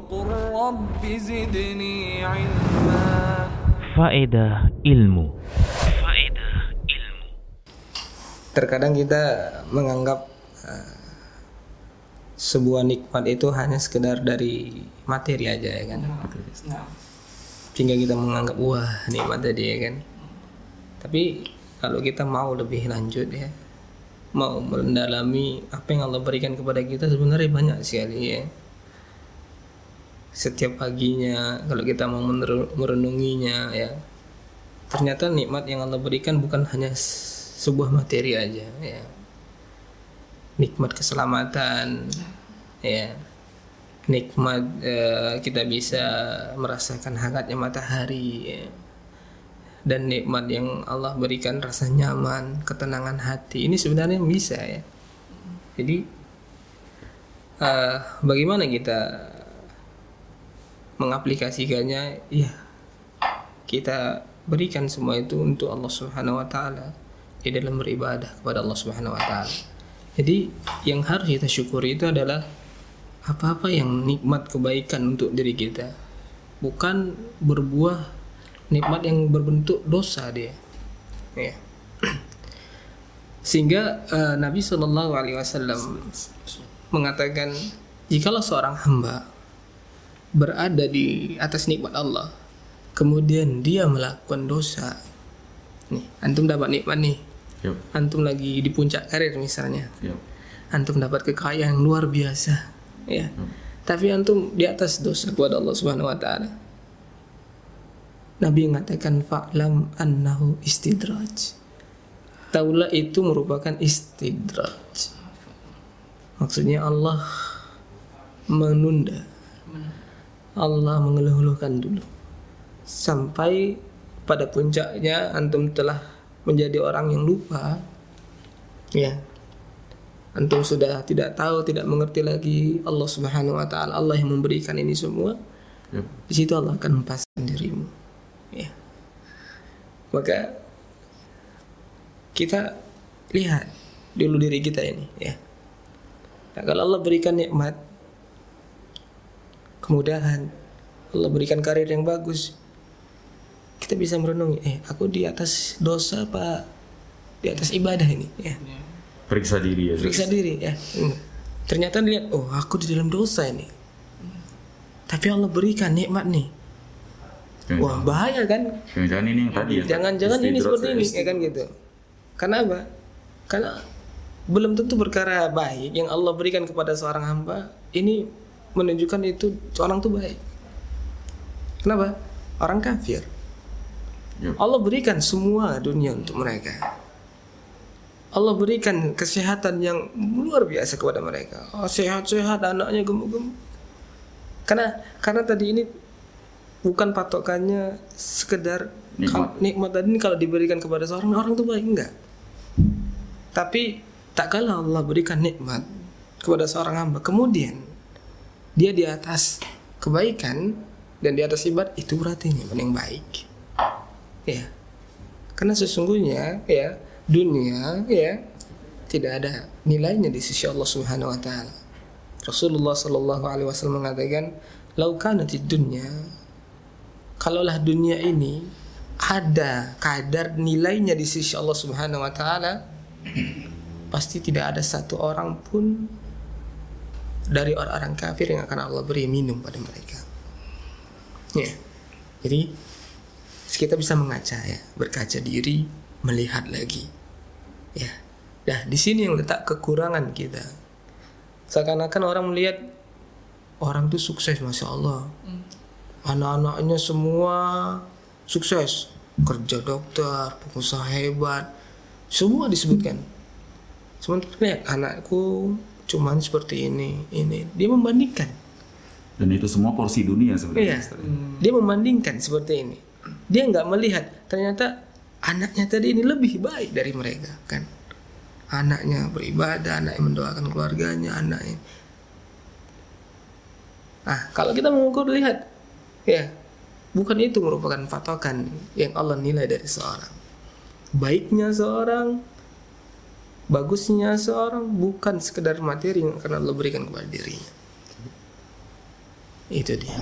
وقل رب زدني علما Faedah ilmu. Faedah ilmu. terkadang kita menganggap eh, sebuah nikmat itu hanya sekedar dari materi aja ya kan sehingga kita menganggap wah nikmat tadi ya kan tapi kalau kita mau lebih lanjut ya mau mendalami apa yang Allah berikan kepada kita sebenarnya banyak sekali ya setiap paginya kalau kita mau merenunginya ya. Ternyata nikmat yang Allah berikan bukan hanya sebuah materi aja ya. Nikmat keselamatan ya. Nikmat eh, kita bisa merasakan hangatnya matahari ya. dan nikmat yang Allah berikan rasa nyaman ketenangan hati ini sebenarnya bisa ya. Jadi eh, bagaimana kita mengaplikasikannya ya kita berikan semua itu untuk Allah Subhanahu wa taala di dalam beribadah kepada Allah Subhanahu wa taala. Jadi yang harus kita syukuri itu adalah apa-apa yang nikmat kebaikan untuk diri kita. Bukan berbuah nikmat yang berbentuk dosa dia. Ya. Sehingga eh, Nabi Shallallahu alaihi wasallam mengatakan jikalau seorang hamba berada di atas nikmat Allah. Kemudian dia melakukan dosa. Nih antum dapat nikmat nih. Yuk, antum lagi di puncak karir misalnya. Yuk. antum dapat kekayaan yang luar biasa ya. Tapi antum di atas dosa kepada Allah Subhanahu wa taala. Nabi mengatakan fa'lam annahu istidraj. Taulah itu merupakan istidraj. Maksudnya Allah menunda Allah mengeluh-eluhkan dulu. Sampai pada puncaknya antum telah menjadi orang yang lupa. Ya. Antum sudah tidak tahu tidak mengerti lagi Allah Subhanahu wa taala. Allah yang memberikan ini semua. Yuk. di situ Allah akan melepaskan dirimu. Ya. Maka kita lihat dulu diri kita ini. Ya. Nah, kalau Allah berikan nikmat kemudahan. Allah berikan karir yang bagus. Kita bisa merenungi. Eh aku di atas dosa apa di atas ibadah ini ya. Periksa diri ya. periksa diri ya. Hmm. ternyata lihat oh aku di dalam dosa ini. Tapi Allah berikan nikmat nih. Wah bahaya kan? Jangan-jangan ini yang tadi ya. jangan-jangan ini seperti ini ya kan gitu. Karena apa? Karena belum tentu perkara baik yang Allah berikan kepada seorang hamba ini menunjukkan itu seorang tuh baik. Kenapa? Orang kafir. Yuk. Allah berikan semua dunia untuk mereka. Allah berikan kesehatan yang luar biasa kepada mereka. Oh, sehat-sehat anaknya gemuk-gemuk. Karena karena tadi ini bukan patokannya sekedar Nikmat. nikmat tadi ini kalau diberikan kepada seorang orang tuh baik enggak. Tapi tak kalah Allah berikan nikmat kepada seorang hamba. Kemudian dia di atas kebaikan dan di atas ibadah itu berarti ini yang baik. Ya. Karena sesungguhnya ya dunia ya tidak ada nilainya di sisi Allah Subhanahu wa taala. Rasulullah Shallallahu alaihi wasallam mengatakan lau kanatid dunya. Kalaulah dunia ini ada kadar nilainya di sisi Allah Subhanahu wa taala pasti tidak ada satu orang pun dari orang-orang kafir yang akan Allah beri minum pada mereka. Ya. Jadi kita bisa mengaca ya, berkaca diri, melihat lagi. Ya. Nah, di sini yang letak kekurangan kita. Seakan-akan orang melihat orang itu sukses, masya Allah. Anak-anaknya semua sukses, kerja dokter, pengusaha hebat, semua disebutkan. Sementara lihat anakku cuman seperti ini, ini. Dia membandingkan. Dan itu semua porsi dunia sebenarnya. Iya. Dia membandingkan seperti ini. Dia nggak melihat ternyata anaknya tadi ini lebih baik dari mereka kan. Anaknya beribadah, anaknya mendoakan keluarganya, anaknya. Nah, kalau kita mengukur lihat, ya, bukan itu merupakan patokan yang Allah nilai dari seorang. Baiknya seorang, bagusnya seorang bukan sekedar materi yang akan Allah berikan kepada dirinya. Itu dia.